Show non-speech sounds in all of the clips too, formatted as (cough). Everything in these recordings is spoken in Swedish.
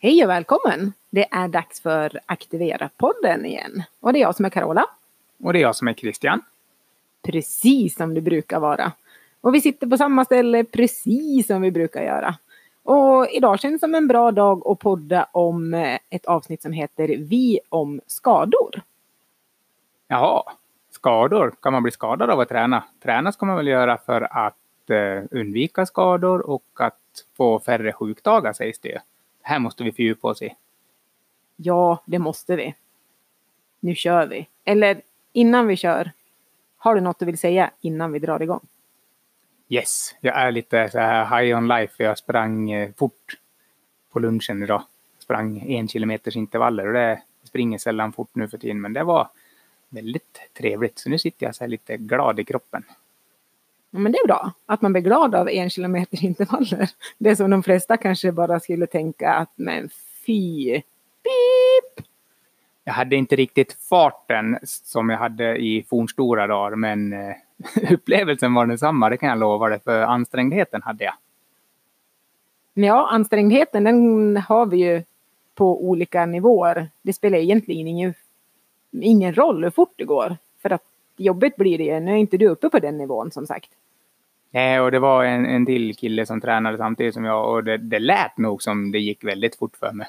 Hej och välkommen! Det är dags för Aktivera-podden igen. Och det är jag som är Carola. Och det är jag som är Christian. Precis som det brukar vara. Och vi sitter på samma ställe precis som vi brukar göra. Och idag känns det som en bra dag att podda om eh, ett avsnitt som heter Vi om skador. Jaha, skador. Kan man bli skadad av att träna? Träna ska man väl göra för att eh, undvika skador och att få färre sjukdagar sägs det. Här måste vi fördjupa oss i. Ja, det måste vi. Nu kör vi. Eller innan vi kör, har du något du vill säga innan vi drar igång? Yes, jag är lite så här high on life. Jag sprang eh, fort på lunchen idag. Sprang en kilometers intervaller och det springer sällan fort nu för tiden. Men det var väldigt trevligt. Så nu sitter jag så här lite glad i kroppen. Men det är bra att man blir glad av en kilometers (laughs) intervaller. Det som de flesta kanske bara skulle tänka att men fy, pip. Jag hade inte riktigt farten som jag hade i fornstora dagar, men eh, (laughs) upplevelsen var densamma, det kan jag lova dig, för ansträngdheten hade jag. Ja, ansträngdheten den har vi ju på olika nivåer. Det spelar egentligen ingen, ingen roll hur fort det går. För att jobbigt blir det ju. Nu är inte du uppe på den nivån som sagt. Nej, och det var en, en till kille som tränade samtidigt som jag och det, det lät nog som det gick väldigt fort för mig.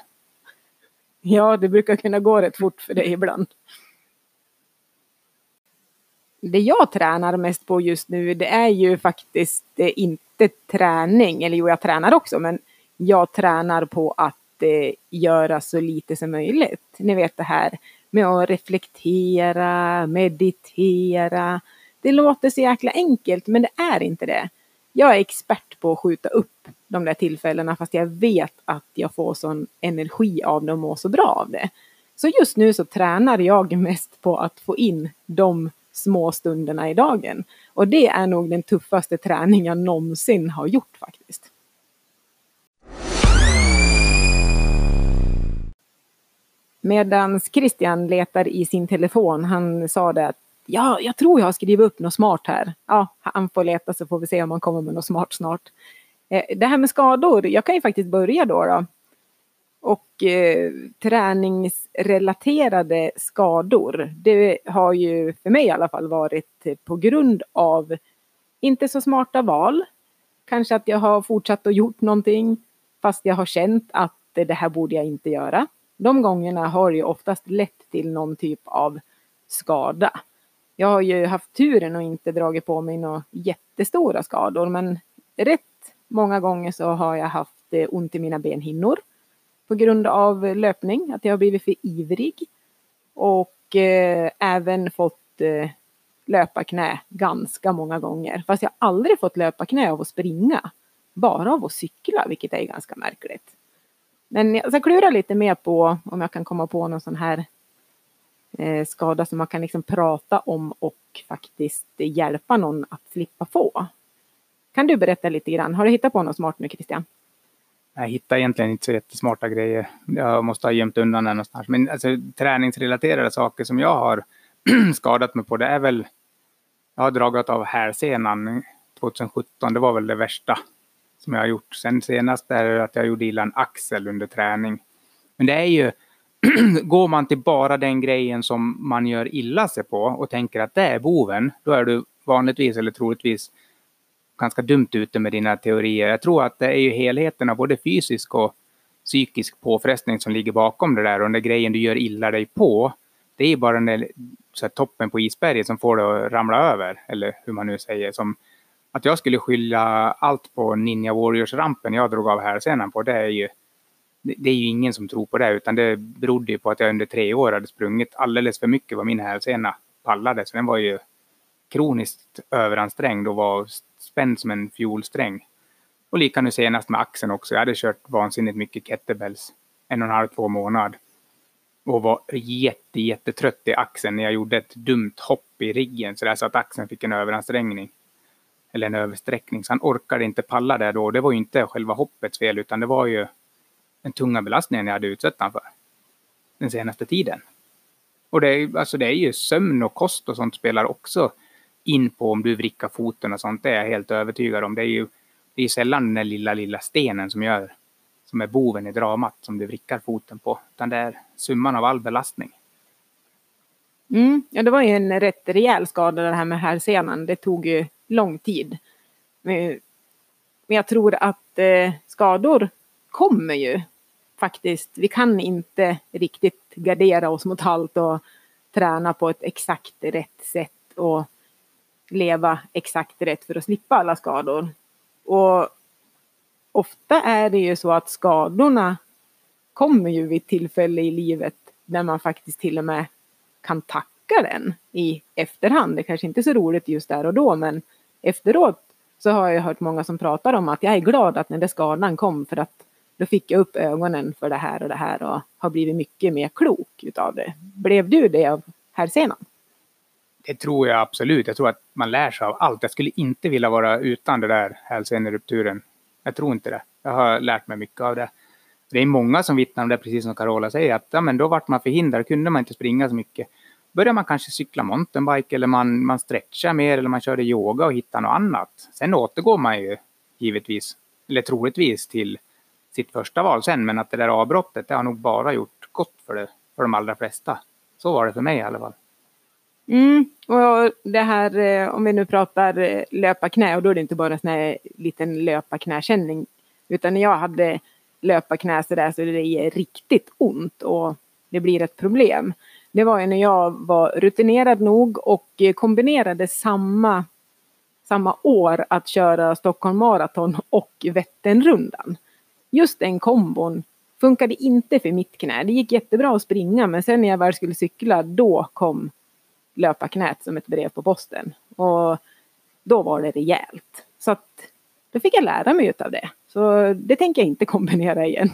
Ja, det brukar kunna gå rätt fort för dig ibland. Det jag tränar mest på just nu det är ju faktiskt inte träning, eller jo jag tränar också men jag tränar på att eh, göra så lite som möjligt. Ni vet det här med att reflektera, meditera. Det låter så jäkla enkelt men det är inte det. Jag är expert på att skjuta upp de där tillfällena fast jag vet att jag får sån energi av det och mår så bra av det. Så just nu så tränar jag mest på att få in de små stunderna i dagen. Och det är nog den tuffaste träning jag någonsin har gjort faktiskt. Medan Christian letar i sin telefon, han sa det att ja, jag tror jag har skrivit upp något smart här. Ja, han får leta så får vi se om han kommer med något smart snart. Eh, det här med skador, jag kan ju faktiskt börja då. då. Och eh, träningsrelaterade skador, det har ju för mig i alla fall varit på grund av inte så smarta val. Kanske att jag har fortsatt och gjort någonting fast jag har känt att det här borde jag inte göra. De gångerna har ju oftast lett till någon typ av skada. Jag har ju haft turen och inte dragit på mig några jättestora skador men rätt många gånger så har jag haft eh, ont i mina benhinnor på grund av löpning, att jag har blivit för ivrig. Och eh, även fått eh, löpa knä ganska många gånger. Fast jag har aldrig fått löpa knä av att springa. Bara av att cykla, vilket är ganska märkligt. Men jag ska klura lite mer på om jag kan komma på någon sån här eh, skada som man kan liksom prata om och faktiskt hjälpa någon att slippa få. Kan du berätta lite grann? Har du hittat på något smart nu Christian? Jag hittar egentligen inte så jättesmarta grejer. Jag måste ha gömt undan den någonstans. Men alltså, träningsrelaterade saker som jag har (clears throat) skadat mig på, det är väl... Jag har dragit av hälsenan 2017. Det var väl det värsta som jag har gjort. Sen senast är det att jag gjorde illa en axel under träning. Men det är ju... (clears throat) går man till bara den grejen som man gör illa sig på och tänker att det är boven, då är du vanligtvis eller troligtvis ganska dumt ute med dina teorier. Jag tror att det är ju helheten av både fysisk och psykisk påfrestning som ligger bakom det där. Och den där grejen du gör illa dig på, det är ju bara den där så här, toppen på isberget som får det att ramla över. Eller hur man nu säger. Som att jag skulle skylla allt på Ninja Warriors-rampen jag drog av hälsenan på, det är ju det är ju ingen som tror på det, utan det berodde ju på att jag under tre år hade sprungit alldeles för mycket vad min hälsena pallade. Så den var ju kroniskt överansträngd och var spänd som en fiolsträng. Och lika nu senast med axeln också. Jag hade kört vansinnigt mycket kettlebells. En och en halv, två månad. Och var jätte, jättetrött i axeln när jag gjorde ett dumt hopp i riggen. Så, där, så att axeln fick en överansträngning. Eller en översträckning. Så han orkade inte palla det då. Det var ju inte själva hoppets fel utan det var ju den tunga belastningen jag hade utsatt honom för. Den senaste tiden. Och det är, alltså det är ju sömn och kost och sånt spelar också in på om du vrickar foten och sånt. Det är jag helt övertygad om. Det är ju det är sällan den där lilla, lilla stenen som gör som är boven i dramat som du vrickar foten på. Utan det är summan av all belastning. Mm, ja, det var ju en rätt rejäl skada det här med hälsenan. Det tog ju lång tid. Men jag tror att eh, skador kommer ju faktiskt. Vi kan inte riktigt gardera oss mot allt och träna på ett exakt rätt sätt och leva exakt rätt för att slippa alla skador. Och ofta är det ju så att skadorna kommer ju vid tillfälle i livet där man faktiskt till och med kan tacka den i efterhand. Det kanske inte är så roligt just där och då men efteråt så har jag hört många som pratar om att jag är glad att den där skadan kom för att då fick jag upp ögonen för det här och det här och har blivit mycket mer klok utav det. Blev du det av hälsenan? Det tror jag absolut. Jag tror att man lär sig av allt. Jag skulle inte vilja vara utan det där hälsenerupturen. Jag tror inte det. Jag har lärt mig mycket av det. Det är många som vittnar om det, precis som Carola säger, att ja, men då vart man förhindrad, kunde man inte springa så mycket. Börjar man kanske cykla mountainbike eller man, man stretchar mer eller man körde yoga och hittar något annat. Sen återgår man ju givetvis, eller troligtvis, till sitt första val sen. Men att det där avbrottet, det har nog bara gjort gott för, det, för de allra flesta. Så var det för mig i alla fall. Mm, och det här eh, om vi nu pratar eh, löparknä, och då är det inte bara en sån här liten löparknäkänning. Utan när jag hade löparknä så där så det ger riktigt ont och det blir ett problem. Det var ju när jag var rutinerad nog och kombinerade samma, samma år att köra Stockholm Marathon och Vätternrundan. Just den kombon funkade inte för mitt knä. Det gick jättebra att springa men sen när jag väl skulle cykla då kom löparknät som ett brev på posten. Och då var det rejält. Så att då fick jag lära mig utav det. Så det tänker jag inte kombinera igen.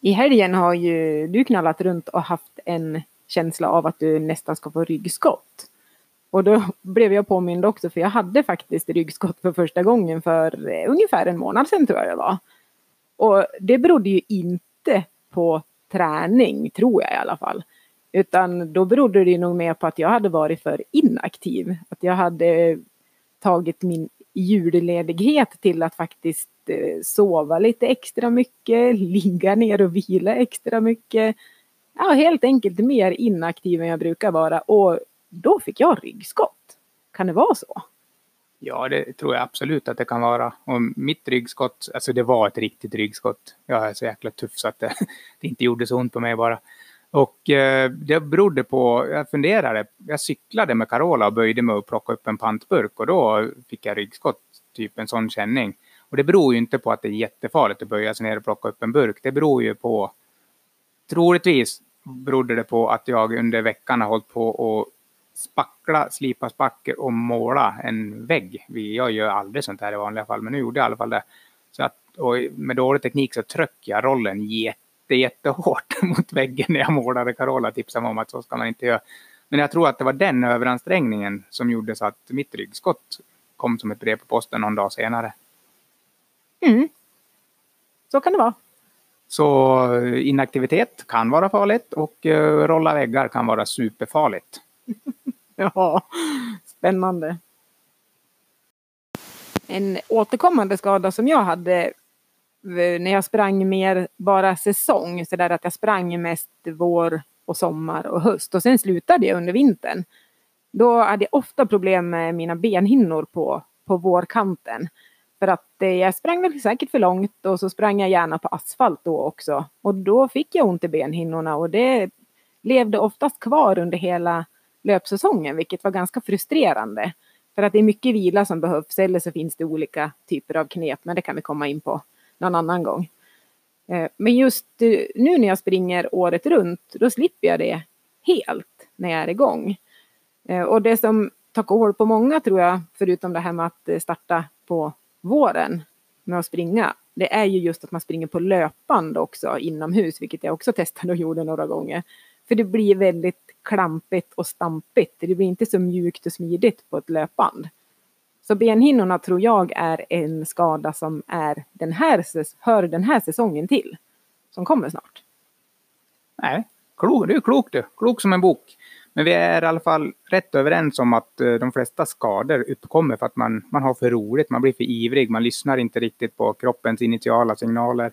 I helgen har ju du knallat runt och haft en känsla av att du nästan ska få ryggskott. Och då blev jag påmind också för jag hade faktiskt ryggskott för första gången för eh, ungefär en månad sedan tror jag det var. Och det berodde ju inte på träning, tror jag i alla fall. Utan då berodde det nog mer på att jag hade varit för inaktiv. Att jag hade tagit min julledighet till att faktiskt eh, sova lite extra mycket, (laughs) ligga ner och vila extra mycket. Ja, helt enkelt mer inaktiv än jag brukar vara och då fick jag ryggskott. Kan det vara så? Ja, det tror jag absolut att det kan vara. Och mitt ryggskott, alltså det var ett riktigt ryggskott. Jag är så jäkla tuff så att det, (laughs) det inte gjorde så ont på mig bara. Och eh, det berodde på, jag funderade, jag cyklade med Carola och böjde mig och plockade upp en pantburk och då fick jag ryggskott, typ en sån känning. Och det beror ju inte på att det är jättefarligt att böja sig ner och plocka upp en burk. Det beror ju på, troligtvis berodde det på att jag under veckan har hållit på och spackla, slipa spackel och måla en vägg. Jag gör aldrig sånt här i vanliga fall, men nu gjorde jag i alla fall det. Så att, och med dålig teknik så tryckte jag rollen jätte, jättehårt (laughs) mot väggen när jag målade. Carola tipsade mig om att så ska man inte göra. Men jag tror att det var den överansträngningen som gjorde så att mitt ryggskott kom som ett brev på posten någon dag senare. Mm. Så kan det vara. Så inaktivitet kan vara farligt och uh, rolla väggar kan vara superfarligt. (laughs) ja, spännande. En återkommande skada som jag hade Eh, när jag sprang mer bara säsong, så där att jag sprang mest vår och sommar och höst och sen slutade jag under vintern. Då hade jag ofta problem med mina benhinnor på, på vårkanten. För att eh, jag sprang väl säkert för långt och så sprang jag gärna på asfalt då också. Och då fick jag ont i benhinnorna och det levde oftast kvar under hela löpsäsongen, vilket var ganska frustrerande. För att det är mycket vila som behövs, eller så finns det olika typer av knep, men det kan vi komma in på någon annan gång. Eh, men just eh, nu när jag springer året runt, då slipper jag det helt när jag är igång. Eh, och det som tar koll på många tror jag, förutom det här med att starta på våren med att springa, det är ju just att man springer på löpband också inomhus, vilket jag också (laughs) testade och gjorde några gånger. För det blir väldigt klampigt och stampigt. Det blir inte så mjukt och smidigt på ett löpband. Så benhinnorna tror jag är en skada som är den här, hör den här säsongen till. Som kommer snart. Nej, klok, du är klok du. Klok som en bok. Men vi är i alla fall rätt överens om att eh, de flesta skador uppkommer för att man, man har för roligt, man blir för ivrig, man lyssnar inte riktigt på kroppens initiala signaler.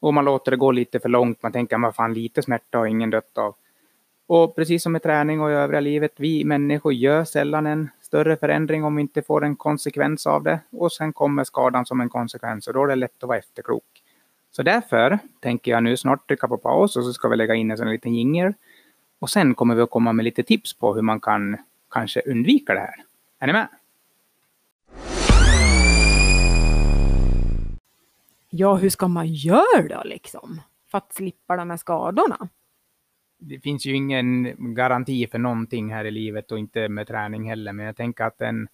Och man låter det gå lite för långt, man tänker att fan lite smärta har ingen dött av. Och precis som med träning och i övriga livet, vi människor gör sällan en större förändring om vi inte får en konsekvens av det. Och sen kommer skadan som en konsekvens och då är det lätt att vara efterklok. Så därför tänker jag nu snart trycka på paus och så ska vi lägga in en sån liten jingel. Och sen kommer vi att komma med lite tips på hur man kan kanske undvika det här. Är ni med? Ja, hur ska man göra då liksom? För att slippa de här skadorna? Det finns ju ingen garanti för någonting här i livet och inte med träning heller. Men jag tänker att en,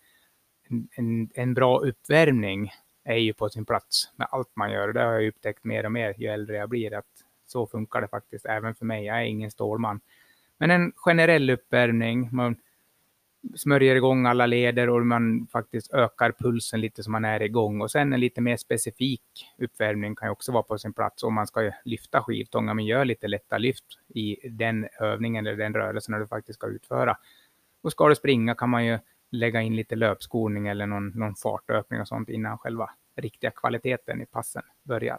en, en bra uppvärmning är ju på sin plats med allt man gör. Det har jag upptäckt mer och mer ju äldre jag blir att så funkar det faktiskt även för mig. Jag är ingen stålman. Men en generell uppvärmning, man smörjer igång alla leder och man faktiskt ökar pulsen lite så man är igång. Och sen en lite mer specifik uppvärmning kan ju också vara på sin plats om man ska lyfta skivstångar, men gör lite lätta lyft i den övningen eller den rörelsen du faktiskt ska utföra. Och ska du springa kan man ju lägga in lite löpskolning eller någon, någon fartökning och sånt innan själva riktiga kvaliteten i passen börjar.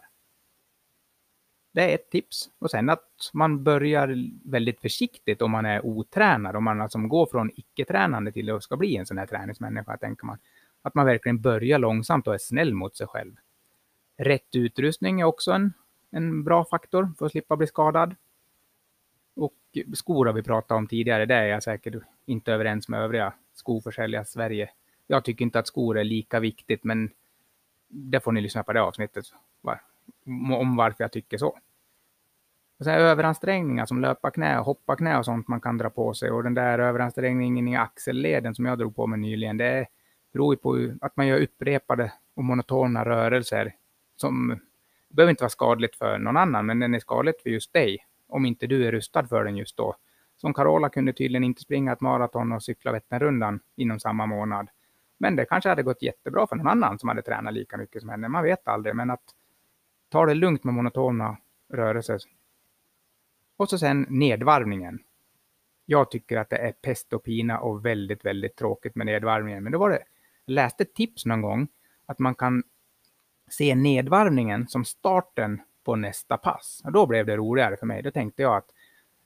Det är ett tips. Och sen att man börjar väldigt försiktigt om man är otränad, om man alltså går från icke-tränande till att ska bli en sån här träningsmänniska, tänker man. Att man verkligen börjar långsamt och är snäll mot sig själv. Rätt utrustning är också en, en bra faktor för att slippa bli skadad. Och skor har vi pratat om tidigare, det är jag säkert inte överens med övriga skoförsäljare i Sverige. Jag tycker inte att skor är lika viktigt, men det får ni lyssna på det avsnittet om varför jag tycker så. Och så överansträngningar som löparknä och hopparknä och sånt man kan dra på sig. Och den där överansträngningen i axelleden som jag drog på mig nyligen, det beror ju på att man gör upprepade och monotona rörelser som behöver inte vara skadligt för någon annan, men den är skadligt för just dig om inte du är rustad för den just då. Som Carola kunde tydligen inte springa ett maraton och cykla Vätternrundan inom samma månad. Men det kanske hade gått jättebra för någon annan som hade tränat lika mycket som henne. Man vet aldrig, men att ta det lugnt med monotona rörelser. Och så sen nedvarvningen. Jag tycker att det är pest och pina och väldigt, väldigt tråkigt med nedvarvningen. Men då var det, jag läste ett tips någon gång att man kan se nedvarvningen som starten på nästa pass. Och då blev det roligare för mig. Då tänkte jag att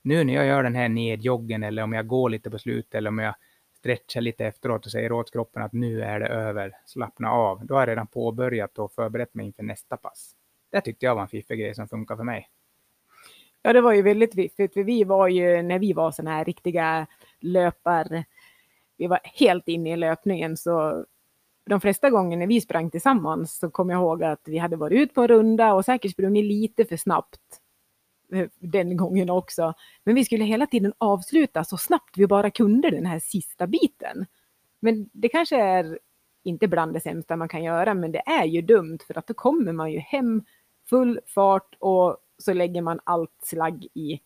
nu när jag gör den här nedjoggen eller om jag går lite på slutet eller om jag stretchar lite efteråt och säger åt kroppen att nu är det över, slappna av. Då har jag redan påbörjat och förberett mig inför nästa pass. Det tyckte jag var en fiffig grej som funkar för mig. Ja, det var ju väldigt fiffigt, för vi var ju, när vi var sådana här riktiga löpar, vi var helt inne i löpningen, så de flesta gånger när vi sprang tillsammans så kom jag ihåg att vi hade varit ut på en runda och säkert sprungit lite för snabbt eh, den gången också. Men vi skulle hela tiden avsluta så snabbt vi bara kunde den här sista biten. Men det kanske är inte bland det sämsta man kan göra, men det är ju dumt för att då kommer man ju hem full fart och så lägger man allt slagg i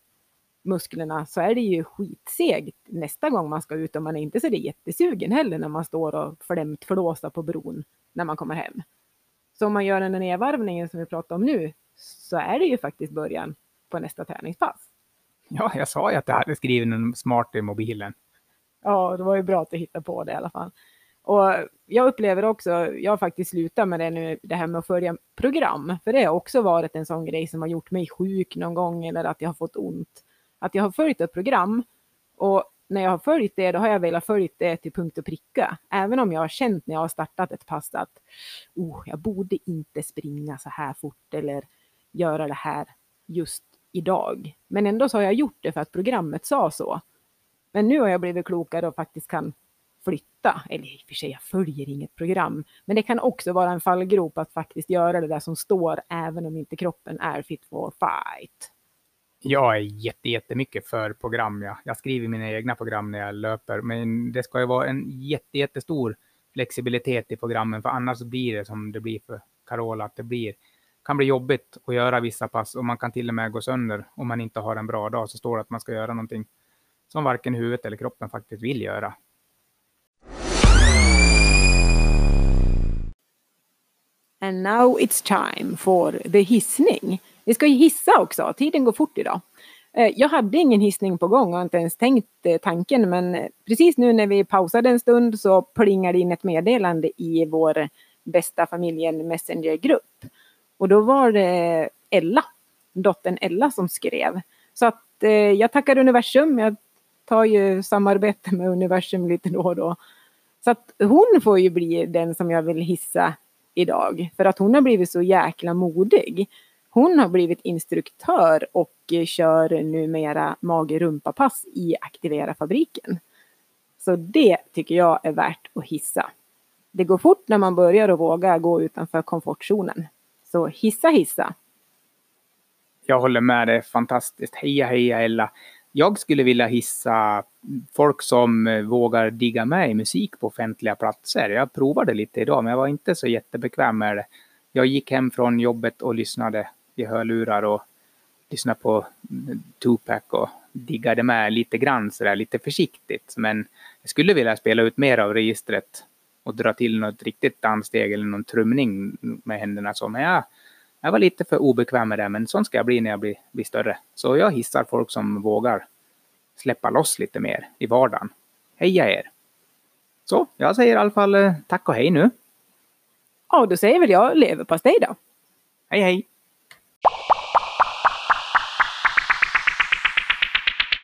musklerna så är det ju skitsegt nästa gång man ska ut och man är inte så det jättesugen heller när man står och flämt förlåsa på bron när man kommer hem. Så om man gör den här nedvarvningen som vi pratar om nu så är det ju faktiskt början på nästa träningspass. Ja, jag sa ju att jag hade skrivit en smart i mobilen. Ja, det var ju bra att du hittade på det i alla fall. Och jag upplever också, jag har faktiskt slutat med det nu, det här med att följa program. För det har också varit en sån grej som har gjort mig sjuk någon gång eller att jag har fått ont. Att jag har följt ett program och när jag har följt det, då har jag velat följa det till punkt och pricka. Även om jag har känt när jag har startat ett pass att oh, jag borde inte springa så här fort eller göra det här just idag. Men ändå så har jag gjort det för att programmet sa så. Men nu har jag blivit klokare och faktiskt kan flytta. Eller i och för sig, jag följer inget program. Men det kan också vara en fallgrop att faktiskt göra det där som står, även om inte kroppen är fit for fight. Jag är jätte, jättemycket för program. Ja. Jag skriver mina egna program när jag löper, men det ska ju vara en jätte, jättestor flexibilitet i programmen, för annars blir det som det blir för Carola, att det blir kan bli jobbigt att göra vissa pass och man kan till och med gå sönder om man inte har en bra dag. Så står det att man ska göra någonting som varken huvudet eller kroppen faktiskt vill göra. And now it's time for the hissning. Vi ska ju hissa också, tiden går fort idag. Eh, jag hade ingen hissning på gång och inte ens tänkt eh, tanken men eh, precis nu när vi pausade en stund så plingade in ett meddelande i vår bästa familjen Messenger-grupp. Och då var det Ella, dottern Ella som skrev. Så att jag tackar universum. Jag tar ju samarbete med universum lite då och då. Så att hon får ju bli den som jag vill hissa idag. För att hon har blivit så jäkla modig. Hon har blivit instruktör och kör numera mage-rumpa-pass i Aktivera fabriken. Så det tycker jag är värt att hissa. Det går fort när man börjar och våga gå utanför komfortzonen. Så hissa hissa! Jag håller med dig, fantastiskt. Heja heja Ella! Jag skulle vilja hissa folk som eh, vågar digga med i musik på offentliga platser. Jag provade lite idag men jag var inte så jättebekväm med det. Jag gick hem från jobbet och lyssnade i hörlurar och lyssnade på mm, Tupac och diggade med lite grann sådär lite försiktigt. Men jag skulle vilja spela ut mer av registret och dra till något riktigt danssteg eller någon trumning med händerna så. Men jag, jag var lite för obekväm med det, men sånt ska jag bli när jag blir, blir större. Så jag hissar folk som vågar släppa loss lite mer i vardagen. Heja er! Så, jag säger i alla fall eh, tack och hej nu. Ja, då säger väl jag leverpastej då. Hej hej!